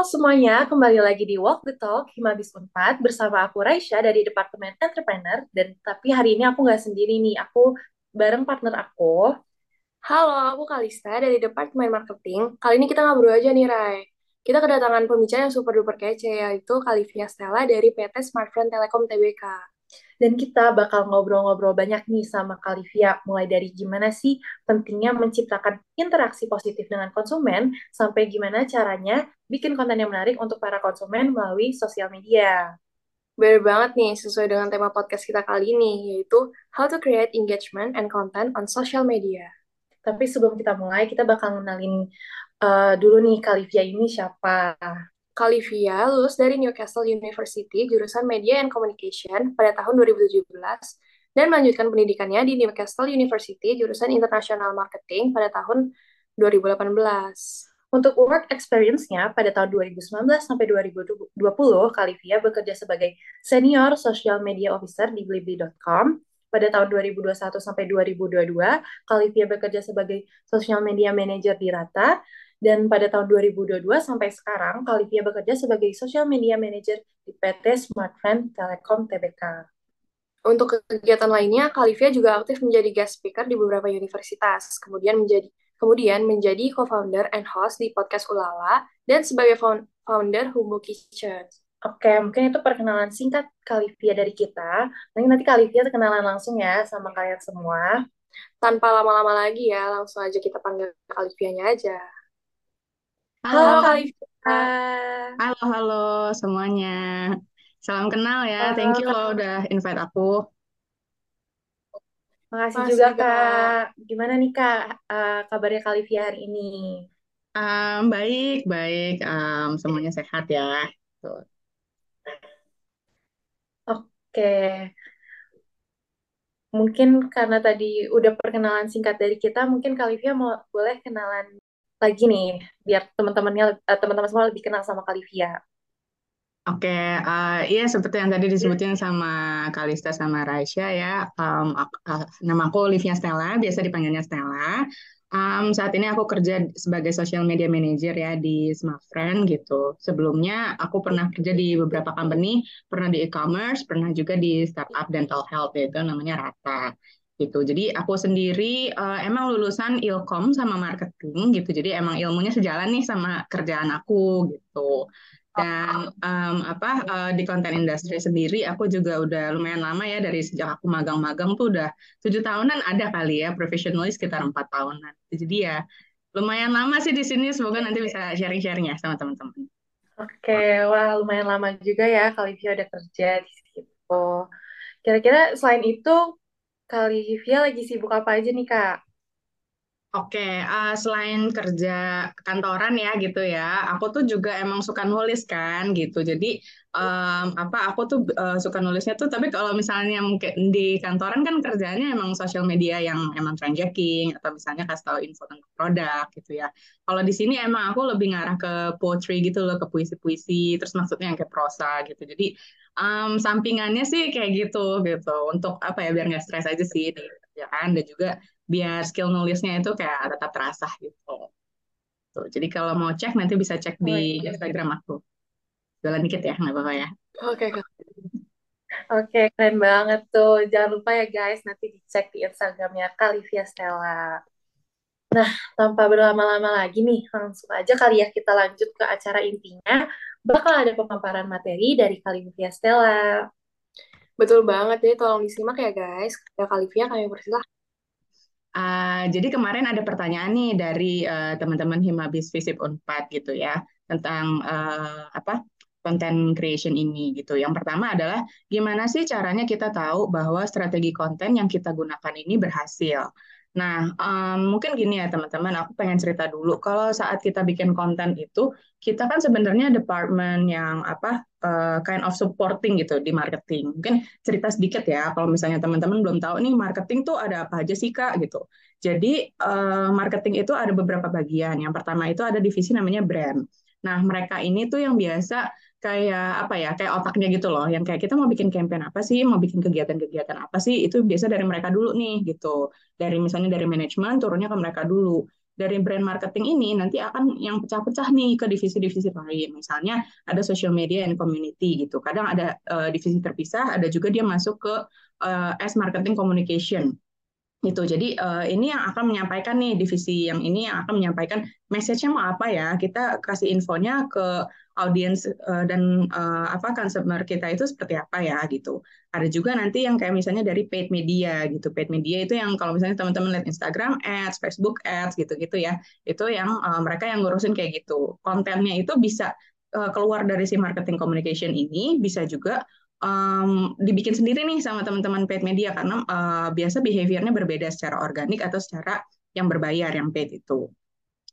Semuanya, kembali lagi di Walk the Talk Himabis Unpad bersama aku Raisya dari Departemen Entrepreneur dan tapi hari ini aku nggak sendiri nih, aku bareng partner aku. Halo, aku Kalista dari Departemen Marketing. Kali ini kita ngobrol aja nih, Rai. Kita kedatangan pembicara yang super duper kece, yaitu Kalivia Stella dari PT Smartfren Telekom Tbk. Dan kita bakal ngobrol-ngobrol banyak nih sama Kalivia, mulai dari gimana sih pentingnya menciptakan interaksi positif dengan konsumen, sampai gimana caranya bikin konten yang menarik untuk para konsumen melalui sosial media. Bener banget nih, sesuai dengan tema podcast kita kali ini, yaitu How to Create Engagement and Content on Social Media. Tapi sebelum kita mulai, kita bakal ngenalin uh, dulu nih Kalivia ini siapa. Kalivia lulus dari Newcastle University jurusan Media and Communication pada tahun 2017 dan melanjutkan pendidikannya di Newcastle University jurusan International Marketing pada tahun 2018. Untuk work experience-nya pada tahun 2019 sampai 2020, Kalivia bekerja sebagai Senior Social Media Officer di Blibli.com. Pada tahun 2021 sampai 2022, Kalivia bekerja sebagai Social Media Manager di Rata. Dan pada tahun 2022 sampai sekarang, Kalivia bekerja sebagai Social Media Manager di PT Smartfren Telekom Tbk. Untuk kegiatan lainnya, Kalivia juga aktif menjadi guest speaker di beberapa universitas, kemudian menjadi kemudian menjadi co-founder and host di podcast Ulala, dan sebagai founder Humbo Kitchen. Oke, mungkin itu perkenalan singkat Kalivia dari kita. Nanti nanti Kalivia kenalan langsung ya sama kalian semua. Tanpa lama-lama lagi ya, langsung aja kita panggil Kalivianya aja. Halo, halo Kalivia. Halo, halo semuanya. Salam kenal ya. Thank you loh udah invite aku. Makasih juga, Kak. Gimana nih, Kak, uh, kabarnya Kalivia hari ini? Um, baik, baik. Um, semuanya sehat ya. Tuh. Oke. Mungkin karena tadi udah perkenalan singkat dari kita, mungkin Kalivia mau boleh kenalan lagi nih, biar teman-temannya eh, teman-teman semua lebih kenal sama Kalivia. Oke, uh, iya seperti yang tadi disebutin sama Kalista sama Raisya ya. Um, uh, nama aku Livia Stella, biasa dipanggilnya Stella. Um, saat ini aku kerja sebagai social media manager ya di Smartfriend gitu. Sebelumnya aku pernah kerja di beberapa company, pernah di e-commerce, pernah juga di startup dental health yaitu namanya Rata gitu. Jadi aku sendiri uh, emang lulusan ilkom sama marketing gitu. Jadi emang ilmunya sejalan nih sama kerjaan aku gitu. Dan um, apa uh, di konten industri sendiri aku juga udah lumayan lama ya dari sejak aku magang-magang tuh udah tujuh tahunan ada kali ya professionally sekitar empat tahunan. Jadi ya lumayan lama sih di sini. Semoga nanti bisa sharing-sharing ya sama teman-teman. Oke, wah lumayan lama juga ya Kalivia udah kerja di situ. Kira-kira selain itu Kalivia lagi sibuk apa aja nih Kak? Oke, uh, selain kerja kantoran ya gitu ya, aku tuh juga emang suka nulis kan gitu. Jadi um, apa aku tuh uh, suka nulisnya tuh, tapi kalau misalnya mungkin di kantoran kan kerjanya emang sosial media yang emang transacking atau misalnya kasih tahu info tentang produk gitu ya. Kalau di sini emang aku lebih ngarah ke poetry gitu loh, ke puisi-puisi, terus maksudnya yang kayak prosa gitu. Jadi um, sampingannya sih kayak gitu gitu. Untuk apa ya biar nggak stres aja sih di kerjaan dan juga biar skill nulisnya itu kayak tetap terasa gitu. Tuh, jadi kalau mau cek nanti bisa cek di Instagram aku. Jalan dikit ya, nggak apa-apa ya. Oke, okay. Oke, keren banget tuh. Jangan lupa ya guys, nanti dicek di Instagramnya Kalivia Stella. Nah, tanpa berlama-lama lagi nih, langsung aja kali ya kita lanjut ke acara intinya. Bakal ada pemaparan materi dari Kalivia Stella. Betul banget, jadi tolong disimak ya guys. Ya Kalivia, kami persilahkan. Uh, jadi kemarin ada pertanyaan nih dari uh, teman-teman Himabis Visip Unpad gitu ya tentang uh, apa content creation ini gitu. Yang pertama adalah gimana sih caranya kita tahu bahwa strategi konten yang kita gunakan ini berhasil. Nah, um, mungkin gini ya teman-teman, aku pengen cerita dulu. Kalau saat kita bikin konten itu, kita kan sebenarnya department yang apa uh, kind of supporting gitu di marketing. Mungkin cerita sedikit ya, kalau misalnya teman-teman belum tahu nih marketing tuh ada apa aja sih kak gitu. Jadi uh, marketing itu ada beberapa bagian. Yang pertama itu ada divisi namanya brand. Nah, mereka ini tuh yang biasa kayak apa ya kayak otaknya gitu loh. Yang kayak kita mau bikin campaign apa sih mau bikin kegiatan-kegiatan apa sih itu biasa dari mereka dulu nih gitu. Dari misalnya dari manajemen turunnya ke mereka dulu. Dari brand marketing ini nanti akan yang pecah-pecah nih ke divisi-divisi lain. Misalnya ada social media and community gitu. Kadang ada uh, divisi terpisah, ada juga dia masuk ke uh, as marketing communication itu jadi uh, ini yang akan menyampaikan nih divisi yang ini yang akan menyampaikan message-nya mau apa ya. Kita kasih infonya ke audiens uh, dan uh, apa consumer kita itu seperti apa ya gitu. Ada juga nanti yang kayak misalnya dari paid media gitu. Paid media itu yang kalau misalnya teman-teman lihat Instagram ads Facebook ads gitu-gitu ya itu yang uh, mereka yang ngurusin kayak gitu. Kontennya itu bisa uh, keluar dari si marketing communication ini bisa juga um, dibikin sendiri nih sama teman-teman paid media karena uh, biasa behaviornya berbeda secara organik atau secara yang berbayar yang paid itu.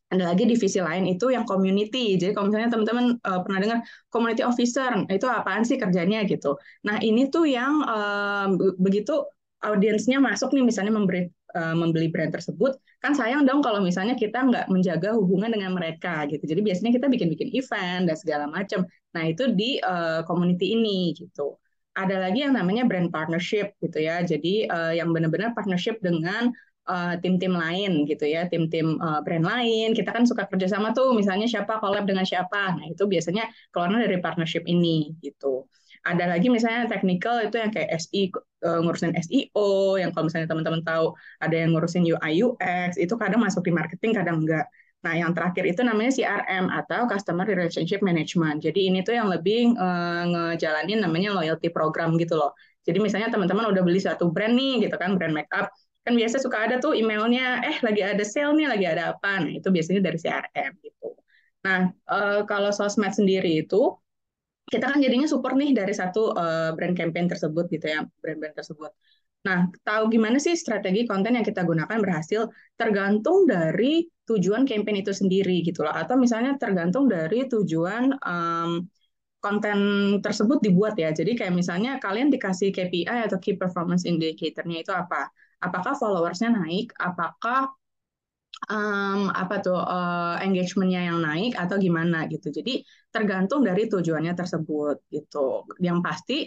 Ada lagi divisi lain itu yang community. Jadi kalau misalnya teman-teman uh, pernah dengar community officer, itu apaan sih kerjanya gitu. Nah ini tuh yang uh, begitu audiensnya masuk nih misalnya memberi uh, membeli brand tersebut, kan sayang dong kalau misalnya kita nggak menjaga hubungan dengan mereka gitu. Jadi biasanya kita bikin-bikin event dan segala macam. Nah, itu di uh, community ini gitu. Ada lagi yang namanya brand partnership gitu ya. Jadi uh, yang benar-benar partnership dengan tim-tim uh, lain gitu ya, tim-tim uh, brand lain. Kita kan suka kerjasama tuh, misalnya siapa collab dengan siapa. Nah itu biasanya keluarnya dari partnership ini gitu. Ada lagi misalnya technical itu yang kayak SI ngurusin SEO, yang kalau misalnya teman-teman tahu ada yang ngurusin UI UX, itu kadang masuk di marketing, kadang enggak. Nah, yang terakhir itu namanya CRM atau Customer Relationship Management. Jadi ini tuh yang lebih uh, ngejalanin namanya loyalty program gitu loh. Jadi misalnya teman-teman udah beli satu brand nih gitu kan, brand makeup, kan biasa suka ada tuh emailnya, eh lagi ada sale nih, lagi ada apa. Nah, itu biasanya dari CRM gitu. Nah, uh, kalau sosmed sendiri itu kita kan jadinya support nih dari satu uh, brand campaign tersebut gitu ya, brand-brand tersebut. Nah, tahu gimana sih strategi konten yang kita gunakan berhasil tergantung dari tujuan campaign itu sendiri gitu loh. Atau misalnya tergantung dari tujuan um, konten tersebut dibuat ya. Jadi kayak misalnya kalian dikasih KPI atau Key Performance Indicator-nya itu apa? Apakah followersnya naik? Apakah um, apa tuh uh, engagementnya yang naik atau gimana gitu. Jadi tergantung dari tujuannya tersebut gitu. Yang pasti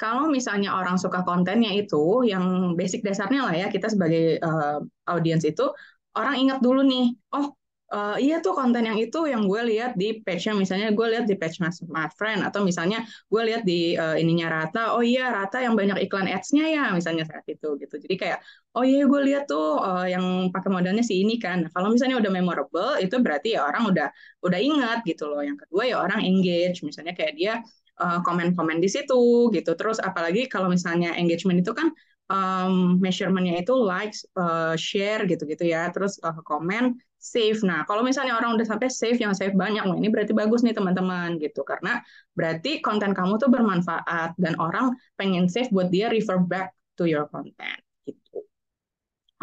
kalau misalnya orang suka kontennya itu, yang basic dasarnya lah ya, kita sebagai uh, audiens itu, orang ingat dulu nih, oh uh, iya tuh konten yang itu yang gue lihat di page-nya, misalnya gue lihat di page Mas My Friend, atau misalnya gue lihat di uh, ininya Rata, oh iya Rata yang banyak iklan ads-nya ya, misalnya saat itu gitu. Jadi kayak, oh iya gue lihat tuh uh, yang pakai modalnya si ini kan. Nah, kalau misalnya udah memorable, itu berarti ya orang udah udah ingat gitu loh. Yang kedua ya orang engage, misalnya kayak dia komen-komen di situ gitu. Terus apalagi kalau misalnya engagement itu kan um, measurementnya itu likes, uh, share gitu-gitu ya. Terus uh, komen, save. Nah kalau misalnya orang udah sampai save yang save banyak, wah ini berarti bagus nih teman-teman gitu. Karena berarti konten kamu tuh bermanfaat dan orang pengen save buat dia refer back to your content gitu.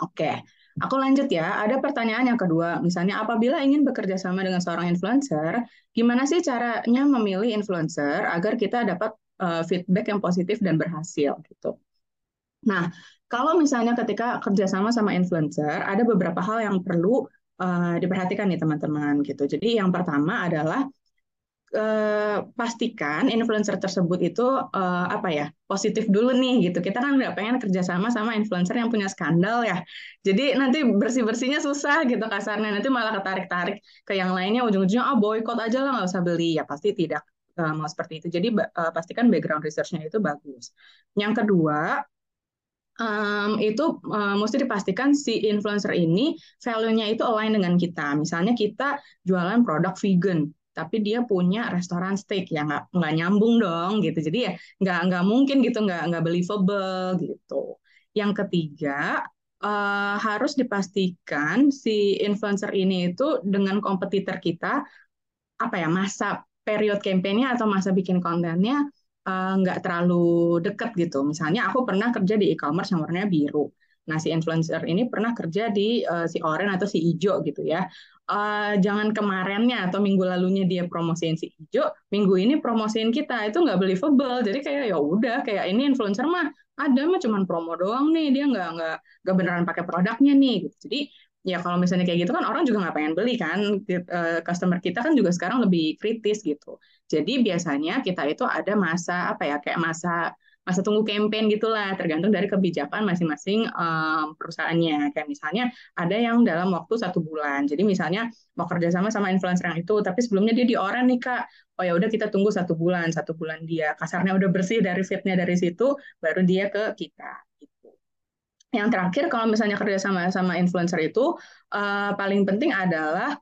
Oke. Okay. Aku lanjut ya, ada pertanyaan yang kedua. Misalnya, apabila ingin bekerja sama dengan seorang influencer, gimana sih caranya memilih influencer agar kita dapat uh, feedback yang positif dan berhasil gitu. Nah, kalau misalnya ketika kerjasama sama influencer, ada beberapa hal yang perlu uh, diperhatikan nih teman-teman gitu. Jadi yang pertama adalah eh, pastikan influencer tersebut itu eh, apa ya positif dulu nih gitu. Kita kan nggak pengen kerjasama sama influencer yang punya skandal ya. Jadi nanti bersih bersihnya susah gitu kasarnya. Nanti malah ketarik tarik ke yang lainnya ujung-ujungnya ah oh, boykot aja lah nggak usah beli ya pasti tidak mau seperti itu. Jadi pastikan background researchnya itu bagus. Yang kedua um, itu uh, mesti dipastikan si influencer ini value-nya itu align dengan kita. Misalnya kita jualan produk vegan tapi dia punya restoran steak. Ya nggak nggak nyambung dong gitu. Jadi ya nggak nggak mungkin gitu nggak nggak believable gitu. Yang ketiga uh, harus dipastikan si influencer ini itu dengan kompetitor kita apa ya masa period campaignnya atau masa bikin kontennya uh, nggak terlalu deket gitu misalnya aku pernah kerja di e-commerce yang warnanya biru Nah, si influencer ini pernah kerja di uh, si orange atau si hijau gitu ya. Uh, jangan kemarinnya atau minggu lalunya dia promosiin si hijau, minggu ini promosiin kita itu nggak believable. Jadi kayak ya udah kayak ini influencer mah ada mah cuman promo doang nih, dia nggak nggak nggak beneran pakai produknya nih. Gitu. Jadi ya kalau misalnya kayak gitu kan orang juga nggak pengen beli kan uh, customer kita kan juga sekarang lebih kritis gitu jadi biasanya kita itu ada masa apa ya kayak masa masa tunggu campaign gitulah, tergantung dari kebijakan masing-masing um, perusahaannya. Kayak misalnya ada yang dalam waktu satu bulan. Jadi misalnya mau kerjasama sama influencer yang itu, tapi sebelumnya dia di orang nih kak. Oh ya udah kita tunggu satu bulan, satu bulan dia kasarnya udah bersih dari fitnya dari situ, baru dia ke kita. Yang terakhir kalau misalnya kerjasama sama influencer itu uh, paling penting adalah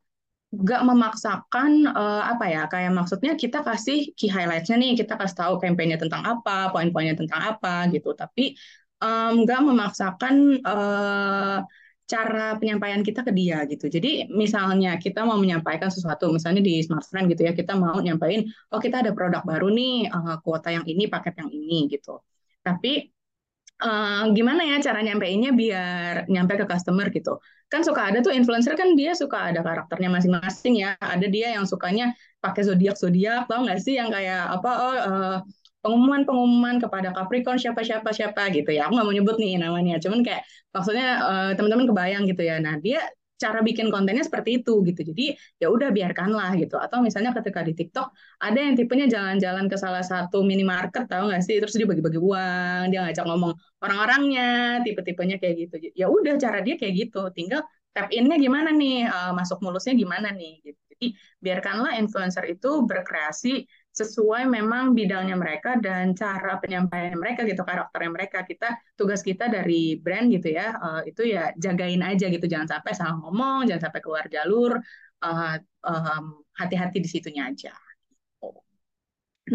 nggak memaksakan uh, apa ya kayak maksudnya kita kasih key highlightsnya nih kita kasih tahu kampanye tentang apa poin-poinnya tentang apa gitu. Tapi um, nggak memaksakan uh, cara penyampaian kita ke dia gitu. Jadi misalnya kita mau menyampaikan sesuatu misalnya di smartphone gitu ya kita mau nyampaikan oh kita ada produk baru nih uh, kuota yang ini paket yang ini gitu. Tapi uh, gimana ya cara nyampeinnya biar nyampe ke customer gitu. Kan suka ada tuh influencer kan dia suka ada karakternya masing-masing ya. Ada dia yang sukanya pakai zodiak-zodiak, tau nggak sih yang kayak apa oh uh, pengumuman-pengumuman kepada Capricorn siapa-siapa siapa gitu ya. Aku nggak mau nyebut nih namanya, cuman kayak maksudnya uh, teman-teman kebayang gitu ya. Nah, dia cara bikin kontennya seperti itu gitu. Jadi ya udah biarkanlah gitu. Atau misalnya ketika di TikTok ada yang tipenya jalan-jalan ke salah satu minimarket tahu nggak sih? Terus dia bagi-bagi uang, dia ngajak ngomong orang-orangnya, tipe-tipenya kayak gitu. Ya udah cara dia kayak gitu. Tinggal tap innya gimana nih, uh, masuk mulusnya gimana nih gitu. Jadi biarkanlah influencer itu berkreasi sesuai memang bidangnya mereka dan cara penyampaian mereka gitu karakternya mereka. Kita tugas kita dari brand gitu ya uh, itu ya jagain aja gitu. Jangan sampai salah ngomong jangan sampai keluar jalur um, hati-hati di situnya aja.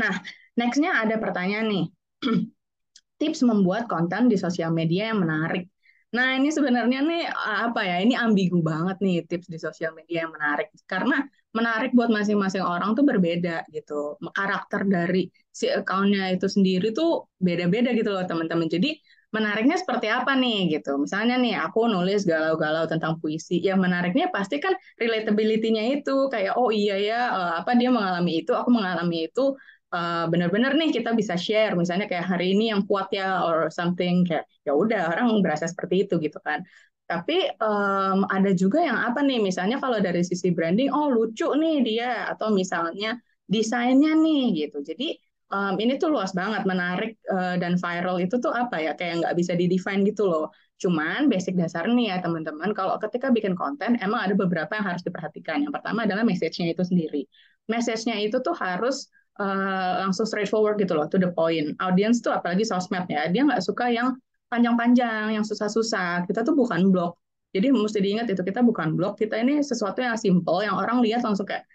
Nah nextnya ada pertanyaan nih. Tips membuat konten di sosial media yang menarik. Nah, ini sebenarnya nih apa ya? Ini ambigu banget nih tips di sosial media yang menarik. Karena menarik buat masing-masing orang tuh berbeda gitu. Karakter dari si account-nya itu sendiri tuh beda-beda gitu loh teman-teman. Jadi menariknya seperti apa nih gitu. Misalnya nih aku nulis galau-galau tentang puisi. Yang menariknya pasti kan relatability-nya itu kayak oh iya ya eh, apa dia mengalami itu, aku mengalami itu uh, benar-benar nih kita bisa share misalnya kayak hari ini yang kuat ya or something kayak ya udah orang berasa seperti itu gitu kan tapi um, ada juga yang apa nih, misalnya kalau dari sisi branding, oh lucu nih dia, atau misalnya desainnya nih gitu. Jadi um, ini tuh luas banget, menarik uh, dan viral itu tuh apa ya, kayak nggak bisa di-define gitu loh. Cuman basic dasar nih ya teman-teman, kalau ketika bikin konten, emang ada beberapa yang harus diperhatikan. Yang pertama adalah message-nya itu sendiri. Message-nya itu tuh harus uh, langsung straightforward gitu loh, to the point. Audience tuh apalagi sosmed ya, dia nggak suka yang panjang-panjang, yang susah-susah. Kita tuh bukan blog. Jadi mesti diingat itu kita bukan blog, kita ini sesuatu yang simple, yang orang lihat langsung kayak,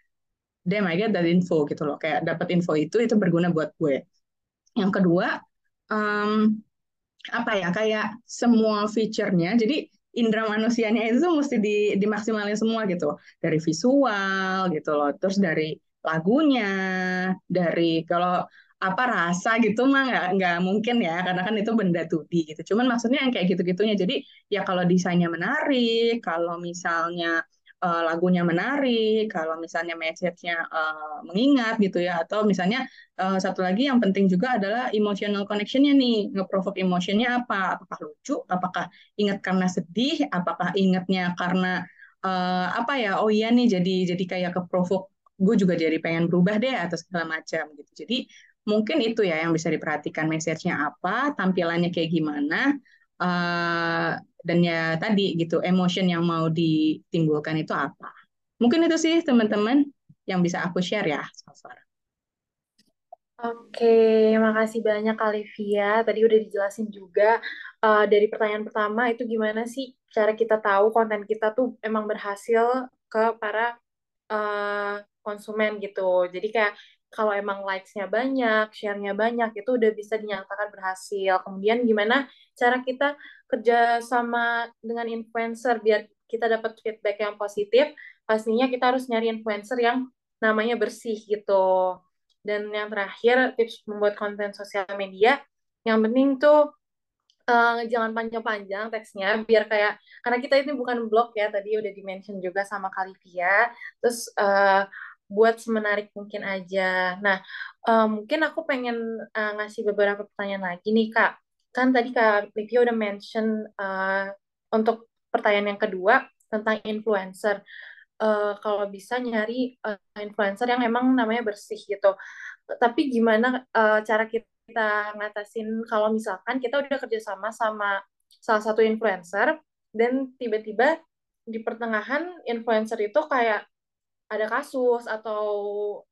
damn I get that info gitu loh. Kayak dapat info itu, itu berguna buat gue. Yang kedua, um, apa ya, kayak semua fiturnya, jadi indera manusianya itu mesti di, dimaksimalin semua gitu. Dari visual gitu loh, terus dari lagunya, dari kalau apa rasa gitu mah nggak nggak mungkin ya karena kan itu benda 2D gitu. Cuman maksudnya yang kayak gitu-gitunya. Jadi ya kalau desainnya menarik, kalau misalnya uh, lagunya menarik, kalau misalnya message-nya uh, mengingat gitu ya, atau misalnya uh, satu lagi yang penting juga adalah emotional connection-nya nih, nge-provoke emotion-nya apa? Apakah lucu? Apakah ingat karena sedih? Apakah ingatnya karena uh, apa ya? Oh iya nih jadi jadi kayak ke-provoke gue juga jadi pengen berubah deh atau segala macam gitu. Jadi mungkin itu ya yang bisa diperhatikan message-nya apa, tampilannya kayak gimana, uh, dan ya tadi gitu, emotion yang mau ditimbulkan itu apa. Mungkin itu sih teman-teman yang bisa aku share ya so far. Oke, makasih banyak Kalivia. Tadi udah dijelasin juga uh, dari pertanyaan pertama itu gimana sih cara kita tahu konten kita tuh emang berhasil ke para uh, konsumen gitu. Jadi kayak kalau emang likes-nya banyak, share-nya banyak, itu udah bisa dinyatakan berhasil. Kemudian gimana cara kita kerja sama dengan influencer biar kita dapat feedback yang positif, pastinya kita harus nyari influencer yang namanya bersih gitu. Dan yang terakhir, tips membuat konten sosial media, yang penting tuh uh, jangan panjang-panjang teksnya biar kayak karena kita ini bukan blog ya tadi udah dimention juga sama Kalivia terus uh, buat semenarik mungkin aja. Nah, uh, mungkin aku pengen uh, ngasih beberapa pertanyaan lagi nih, Kak. Kan tadi Kak Livia udah mention uh, untuk pertanyaan yang kedua tentang influencer. Uh, kalau bisa nyari uh, influencer yang emang namanya bersih gitu. Tapi gimana uh, cara kita ngatasin kalau misalkan kita udah kerjasama sama salah satu influencer dan tiba-tiba di pertengahan influencer itu kayak ada kasus atau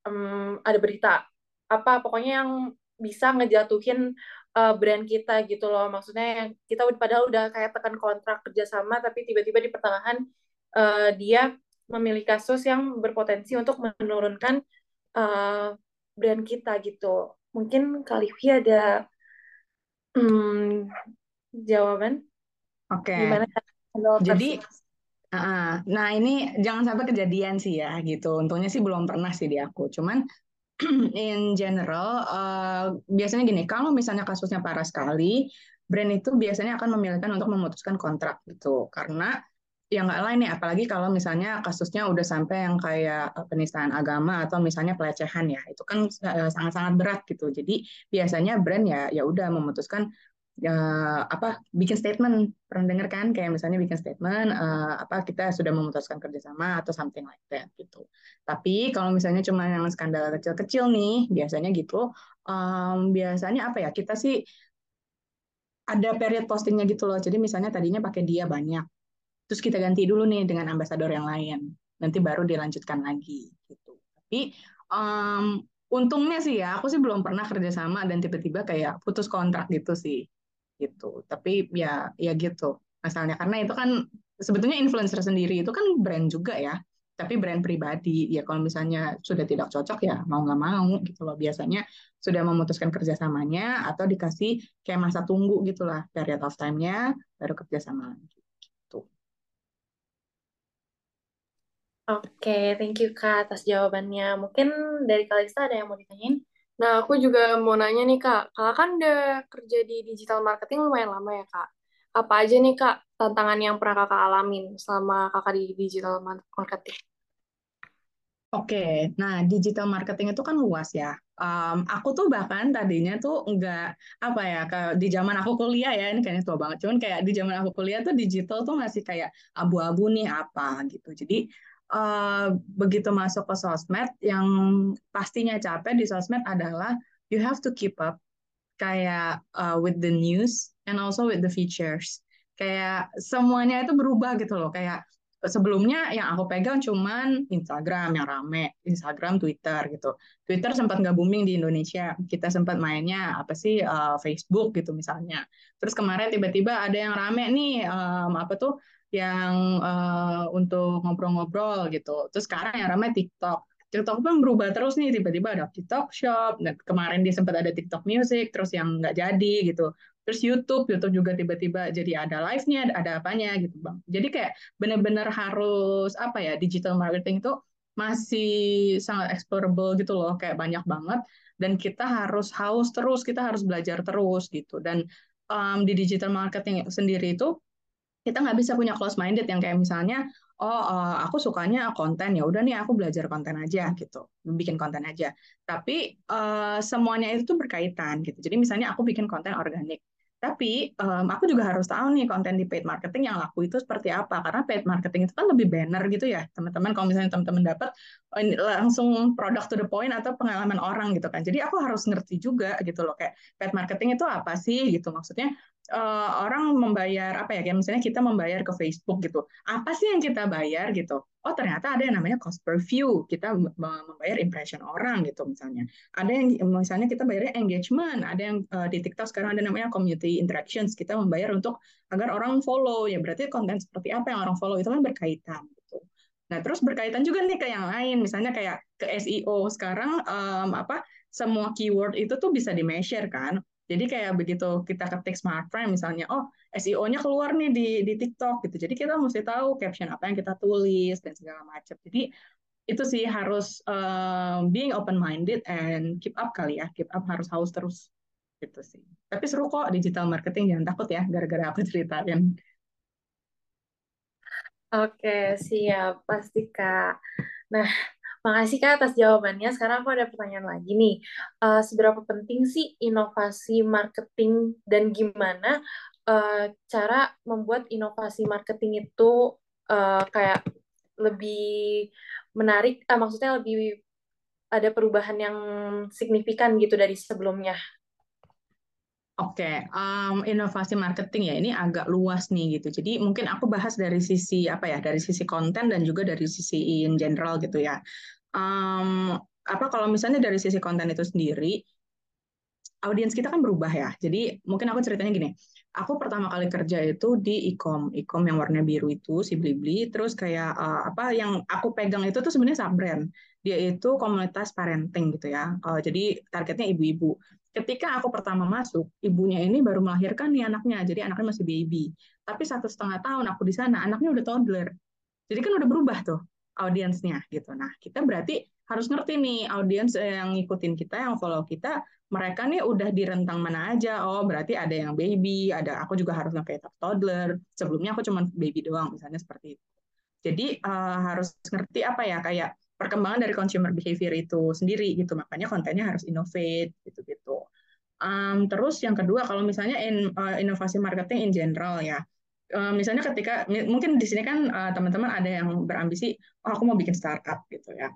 um, ada berita apa pokoknya yang bisa ngejatuhin uh, brand kita gitu loh. Maksudnya yang kita padahal udah kayak tekan kontrak kerjasama tapi tiba-tiba di pertengahan uh, dia memiliki kasus yang berpotensi untuk menurunkan uh, brand kita gitu. Mungkin Kalivi ada hmm, jawaban? Oke. gimana jadi nah ini jangan sampai kejadian sih ya gitu. Untungnya sih belum pernah sih di aku. Cuman in general, uh, biasanya gini, kalau misalnya kasusnya parah sekali, brand itu biasanya akan memilihkan untuk memutuskan kontrak gitu, karena ya nggak lain nih, apalagi kalau misalnya kasusnya udah sampai yang kayak penistaan agama atau misalnya pelecehan ya, itu kan eh, sangat-sangat berat gitu. Jadi biasanya brand ya ya udah memutuskan uh, apa bikin statement. Pernah dengar kan? Kayak misalnya bikin statement uh, apa kita sudah memutuskan kerjasama atau something like that gitu. Tapi kalau misalnya cuma yang skandal kecil-kecil nih biasanya gitu um, biasanya apa ya kita sih ada period postingnya gitu loh. Jadi misalnya tadinya pakai dia banyak terus kita ganti dulu nih dengan ambasador yang lain. Nanti baru dilanjutkan lagi gitu. Tapi um, untungnya sih ya aku sih belum pernah kerjasama dan tiba-tiba kayak putus kontrak gitu sih gitu. Tapi ya ya gitu masalahnya karena itu kan sebetulnya influencer sendiri itu kan brand juga ya. Tapi brand pribadi ya kalau misalnya sudah tidak cocok ya mau nggak mau gitu loh biasanya sudah memutuskan kerjasamanya atau dikasih kayak masa tunggu gitulah period of time-nya baru kerjasama lagi. Gitu. Oke, thank you Kak atas jawabannya. Mungkin dari Kalista ada yang mau ditanyain? Nah, aku juga mau nanya nih, Kak. Kakak kan udah kerja di digital marketing lumayan lama ya, Kak. Apa aja nih, Kak, tantangan yang pernah Kakak alamin selama Kakak di digital marketing? Oke, nah digital marketing itu kan luas ya. Um, aku tuh bahkan tadinya tuh enggak apa ya ke di zaman aku kuliah ya ini kayaknya tua banget. Cuman kayak di zaman aku kuliah tuh digital tuh masih kayak abu-abu nih apa gitu. Jadi uh, begitu masuk ke sosmed yang pastinya capek di sosmed adalah you have to keep up kayak uh, with the news and also with the features kayak semuanya itu berubah gitu loh kayak sebelumnya yang aku pegang cuman Instagram yang rame, Instagram, Twitter gitu. Twitter sempat nggak booming di Indonesia, kita sempat mainnya apa sih uh, Facebook gitu misalnya. Terus kemarin tiba-tiba ada yang rame nih um, apa tuh yang uh, untuk ngobrol-ngobrol gitu. Terus sekarang yang ramai TikTok. TikTok pun berubah terus nih, tiba-tiba ada TikTok Shop, dan kemarin dia sempat ada TikTok Music, terus yang nggak jadi gitu. Terus YouTube, YouTube juga tiba-tiba jadi ada live-nya, ada apanya gitu bang. Jadi kayak benar-benar harus apa ya, digital marketing itu masih sangat explorable gitu loh, kayak banyak banget. Dan kita harus haus terus, kita harus belajar terus gitu. Dan um, di digital marketing sendiri itu kita nggak bisa punya close minded yang kayak misalnya oh uh, aku sukanya konten ya udah nih aku belajar konten aja gitu. Bikin konten aja. Tapi uh, semuanya itu berkaitan gitu. Jadi misalnya aku bikin konten organik tapi um, aku juga harus tahu nih konten di paid marketing yang laku itu seperti apa. Karena paid marketing itu kan lebih banner gitu ya teman-teman. Kalau misalnya teman-teman dapat langsung produk to the point atau pengalaman orang gitu kan. Jadi aku harus ngerti juga gitu loh kayak paid marketing itu apa sih gitu. Maksudnya uh, orang membayar apa ya kayak misalnya kita membayar ke Facebook gitu. Apa sih yang kita bayar gitu? Oh ternyata ada yang namanya cost per view. Kita membayar impression orang gitu misalnya. Ada yang misalnya kita bayarnya engagement. Ada yang uh, di TikTok sekarang ada namanya community interactions. Kita membayar untuk agar orang follow. Ya berarti konten seperti apa yang orang follow itu kan berkaitan. gitu nah terus berkaitan juga nih ke yang lain misalnya kayak ke SEO sekarang um, apa semua keyword itu tuh bisa di measure kan jadi kayak begitu kita ketik smart frame misalnya, oh SEO-nya keluar nih di di TikTok gitu. Jadi kita mesti tahu caption apa yang kita tulis dan segala macam. Jadi itu sih harus um, being open minded and keep up kali ya, keep up harus haus terus gitu sih. Tapi seru kok digital marketing jangan takut ya gara-gara aku ceritain. Oke, siap pasti Kak. Nah, Makasih Kak atas jawabannya. Sekarang aku ada pertanyaan lagi nih. Uh, seberapa penting sih inovasi marketing dan gimana uh, cara membuat inovasi marketing itu uh, kayak lebih menarik, uh, maksudnya lebih ada perubahan yang signifikan gitu dari sebelumnya? Oke, um, inovasi marketing ya ini agak luas nih gitu. Jadi mungkin aku bahas dari sisi apa ya, dari sisi konten dan juga dari sisi in general gitu ya. Um, apa kalau misalnya dari sisi konten itu sendiri, audiens kita kan berubah ya. Jadi mungkin aku ceritanya gini. Aku pertama kali kerja itu di e-com, e-com yang warna biru itu si Blibli. Terus kayak uh, apa yang aku pegang itu tuh sebenarnya sub brand. Dia itu komunitas parenting gitu ya. Uh, jadi targetnya ibu-ibu ketika aku pertama masuk, ibunya ini baru melahirkan nih anaknya, jadi anaknya masih baby. Tapi satu setengah tahun aku di sana, anaknya udah toddler. Jadi kan udah berubah tuh audiensnya gitu. Nah, kita berarti harus ngerti nih audiens yang ngikutin kita, yang follow kita, mereka nih udah di rentang mana aja. Oh, berarti ada yang baby, ada aku juga harus nge toddler. Sebelumnya aku cuma baby doang, misalnya seperti itu. Jadi uh, harus ngerti apa ya kayak perkembangan dari consumer behavior itu sendiri gitu. Makanya kontennya harus innovate gitu gitu um, terus yang kedua kalau misalnya in, uh, inovasi marketing in general ya. Misalnya ketika mungkin di sini kan uh, teman-teman ada yang berambisi oh aku mau bikin startup gitu ya.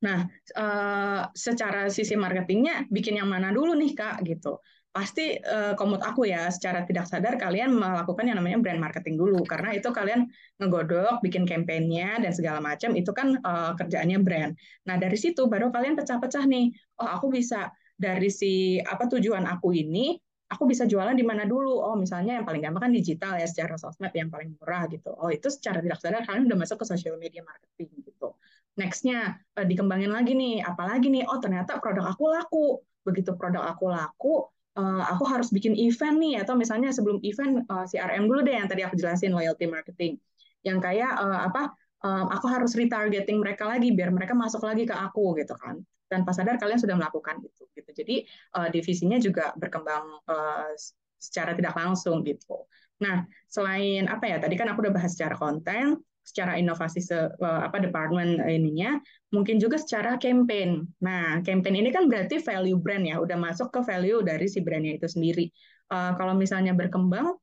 Nah uh, secara sisi marketingnya bikin yang mana dulu nih kak? gitu pasti uh, komut aku ya secara tidak sadar kalian melakukan yang namanya brand marketing dulu karena itu kalian ngegodok bikin kampanyenya dan segala macam itu kan uh, kerjaannya brand. Nah dari situ baru kalian pecah-pecah nih. Oh aku bisa dari si apa tujuan aku ini aku bisa jualan di mana dulu? Oh, misalnya yang paling gampang kan digital ya secara sosmed yang paling murah gitu. Oh, itu secara tidak sadar kalian udah masuk ke social media marketing gitu. Nextnya uh, dikembangin lagi nih, apalagi nih? Oh, ternyata produk aku laku. Begitu produk aku laku, uh, aku harus bikin event nih atau misalnya sebelum event uh, eh, CRM dulu deh yang tadi aku jelasin loyalty marketing. Yang kayak uh, apa uh, aku harus retargeting mereka lagi biar mereka masuk lagi ke aku gitu kan. Dan pas sadar kalian sudah melakukan itu gitu. Jadi uh, divisinya juga berkembang uh, secara tidak langsung gitu. Nah selain apa ya tadi kan aku udah bahas secara konten secara inovasi se, apa department ininya mungkin juga secara campaign. Nah, campaign ini kan berarti value brand ya, udah masuk ke value dari si brandnya itu sendiri. Uh, kalau misalnya berkembang,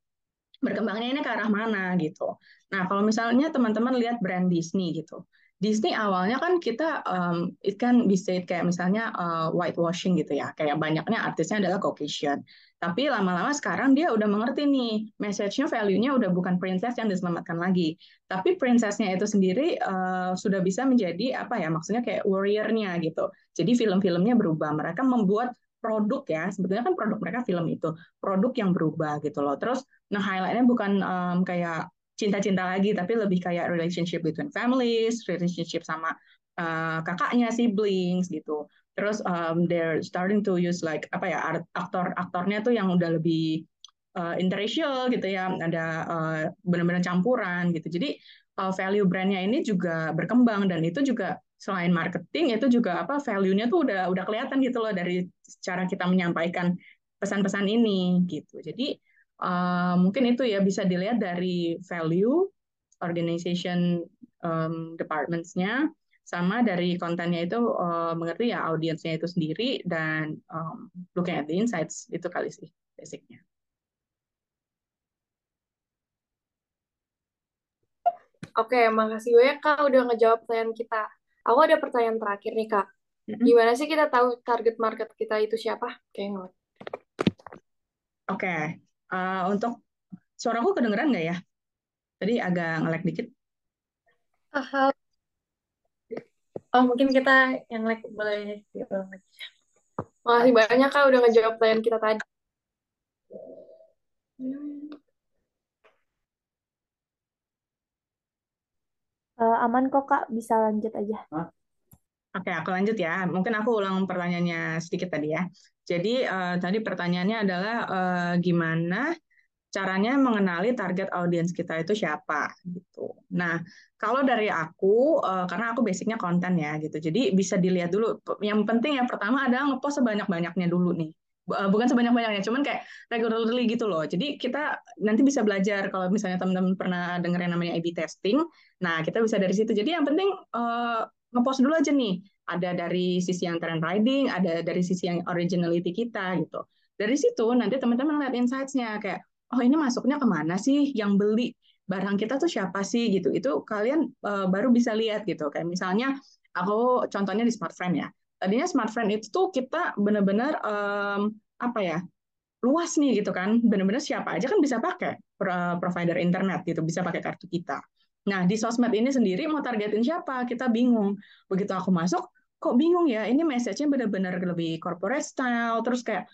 berkembangnya ini ke arah mana gitu. Nah, kalau misalnya teman-teman lihat brand Disney gitu, Disney awalnya kan kita um, it kan bisa kayak misalnya uh, whitewashing gitu ya, kayak banyaknya artisnya adalah Caucasian. Tapi lama-lama sekarang dia udah mengerti nih, message-nya, value-nya udah bukan princess yang diselamatkan lagi. Tapi princess-nya itu sendiri uh, sudah bisa menjadi apa ya, maksudnya kayak warrior-nya gitu. Jadi film-filmnya berubah. Mereka membuat produk ya, sebetulnya kan produk mereka film itu, produk yang berubah gitu loh. Terus, nah highlight-nya bukan um, kayak cinta-cinta lagi, tapi lebih kayak relationship between families, relationship sama uh, kakaknya, siblings gitu terus um, they're starting to use like apa ya aktor aktornya tuh yang udah lebih uh, interracial gitu ya ada uh, benar-benar campuran gitu jadi uh, value brandnya ini juga berkembang dan itu juga selain marketing itu juga apa value-nya tuh udah udah kelihatan gitu loh dari cara kita menyampaikan pesan-pesan ini gitu jadi uh, mungkin itu ya bisa dilihat dari value organization um, departments-nya sama dari kontennya itu uh, mengerti ya audiensnya itu sendiri dan um, looking at the insights itu kali sih basicnya. Oke, makasih banyak Kak udah ngejawab pertanyaan kita. Aku ada pertanyaan terakhir nih Kak. Gimana sih kita tahu target market kita itu siapa? Oke, Oke, uh, untuk suaraku kedengeran nggak ya? Tadi agak ngelek dikit. Uh, Oh, mungkin kita yang like boleh diulang lagi. Makasih banyak Kak udah ngejawab pertanyaan kita tadi. Uh, aman kok Kak, bisa lanjut aja. Oke, aku lanjut ya. Mungkin aku ulang pertanyaannya sedikit tadi ya. Jadi uh, tadi pertanyaannya adalah uh, gimana caranya mengenali target audiens kita itu siapa gitu. Nah, kalau dari aku uh, karena aku basicnya konten ya gitu. Jadi bisa dilihat dulu yang penting yang pertama adalah ngepost sebanyak-banyaknya dulu nih. Bukan sebanyak-banyaknya, cuman kayak regularly gitu loh. Jadi kita nanti bisa belajar kalau misalnya teman-teman pernah dengar yang namanya A/B testing. Nah, kita bisa dari situ. Jadi yang penting uh, ngepost dulu aja nih. Ada dari sisi yang trend riding, ada dari sisi yang originality kita gitu. Dari situ nanti teman-teman lihat insights-nya kayak oh ini masuknya ke mana sih yang beli barang kita tuh siapa sih gitu itu kalian uh, baru bisa lihat gitu kayak misalnya aku contohnya di smart ya tadinya smart itu tuh kita benar-benar um, apa ya luas nih gitu kan. Benar-benar siapa aja kan bisa pakai provider internet gitu, bisa pakai kartu kita. Nah, di sosmed ini sendiri mau targetin siapa? Kita bingung. Begitu aku masuk, kok bingung ya? Ini message-nya benar-benar lebih corporate style, terus kayak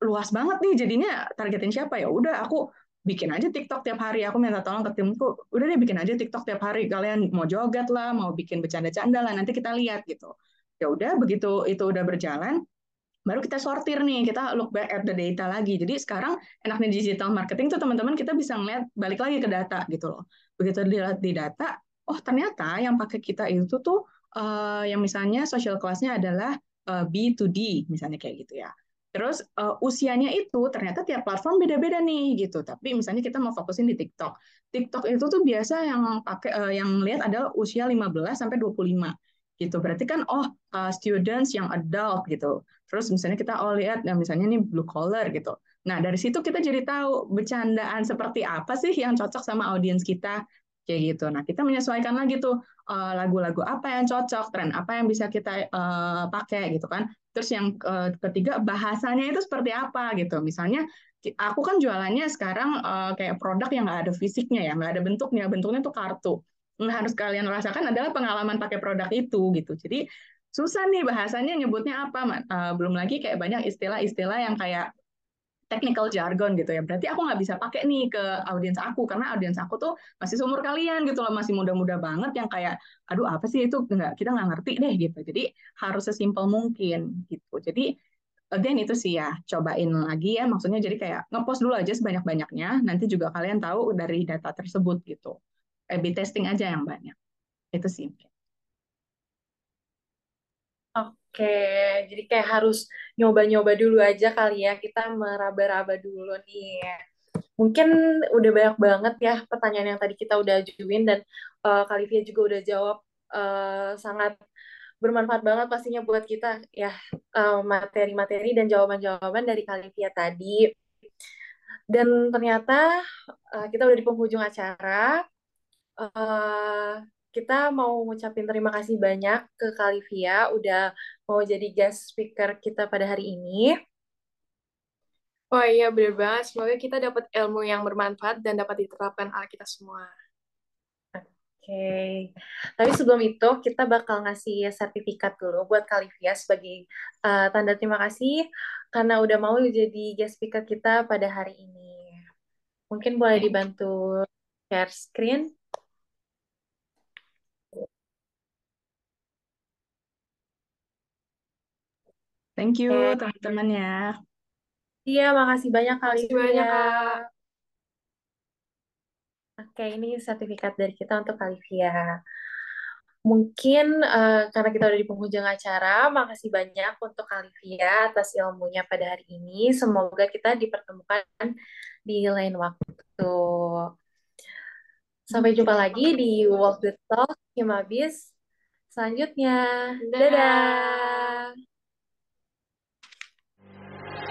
luas banget nih jadinya targetin siapa ya? Udah aku bikin aja TikTok tiap hari. Aku minta tolong ke timku, udah deh bikin aja TikTok tiap hari. Kalian mau joget lah, mau bikin bercanda-canda lah, nanti kita lihat gitu. Ya udah begitu itu udah berjalan, baru kita sortir nih, kita look back at the data lagi. Jadi sekarang enaknya digital marketing tuh teman-teman kita bisa ngeliat balik lagi ke data gitu loh. Begitu dilihat di data, oh ternyata yang pakai kita itu tuh uh, yang misalnya social class-nya adalah uh, B2D misalnya kayak gitu ya. Terus uh, usianya itu ternyata tiap platform beda-beda nih gitu. Tapi misalnya kita mau fokusin di TikTok. TikTok itu tuh biasa yang pakai uh, yang lihat adalah usia 15 sampai 25 gitu. Berarti kan oh uh, students yang adult gitu. Terus misalnya kita oh lihat ya misalnya ini blue collar gitu. Nah, dari situ kita jadi tahu bercandaan seperti apa sih yang cocok sama audiens kita kayak gitu. Nah, kita menyesuaikan lagi tuh lagu-lagu apa yang cocok, tren apa yang bisa kita uh, pakai gitu kan. Terus yang uh, ketiga bahasanya itu seperti apa gitu. Misalnya aku kan jualannya sekarang uh, kayak produk yang nggak ada fisiknya ya, nggak ada bentuknya, bentuknya tuh kartu yang harus kalian rasakan adalah pengalaman pakai produk itu gitu. Jadi susah nih bahasanya nyebutnya apa. Uh, belum lagi kayak banyak istilah-istilah yang kayak technical jargon gitu ya. Berarti aku nggak bisa pakai nih ke audiens aku karena audiens aku tuh masih seumur kalian gitu loh, masih muda-muda banget yang kayak aduh apa sih itu nggak kita nggak ngerti deh gitu. Jadi harus sesimpel mungkin gitu. Jadi again itu sih ya cobain lagi ya maksudnya jadi kayak ngepost dulu aja sebanyak-banyaknya nanti juga kalian tahu dari data tersebut gitu. A/B testing aja yang banyak. Itu sih. Oke, jadi kayak harus nyoba-nyoba dulu aja kali ya. Kita meraba-raba dulu nih. Mungkin udah banyak banget ya pertanyaan yang tadi kita udah ajuin dan uh, Kalivia juga udah jawab uh, sangat bermanfaat banget pastinya buat kita ya materi materi-materi dan jawaban-jawaban dari Kalivia tadi. Dan ternyata uh, kita udah di penghujung acara uh, kita mau ngucapin terima kasih banyak ke Kalivia udah mau jadi guest speaker kita pada hari ini. Oh iya, benar banget. Semoga kita dapat ilmu yang bermanfaat dan dapat diterapkan oleh kita semua. Oke, okay. tapi sebelum itu kita bakal ngasih sertifikat dulu buat Kalivia sebagai uh, tanda terima kasih karena udah mau jadi guest speaker kita pada hari ini. Mungkin boleh dibantu share screen. Thank you teman-teman ya. Iya, makasih banyak kali Makasih banyak, Kak. Oke, ini sertifikat dari kita untuk Kalivia. Mungkin uh, karena kita udah di penghujung acara, makasih banyak untuk Kalivia atas ilmunya pada hari ini. Semoga kita dipertemukan di lain waktu. Sampai jumpa lagi di Walk the Talk Himabis selanjutnya. Dadah. Dadah.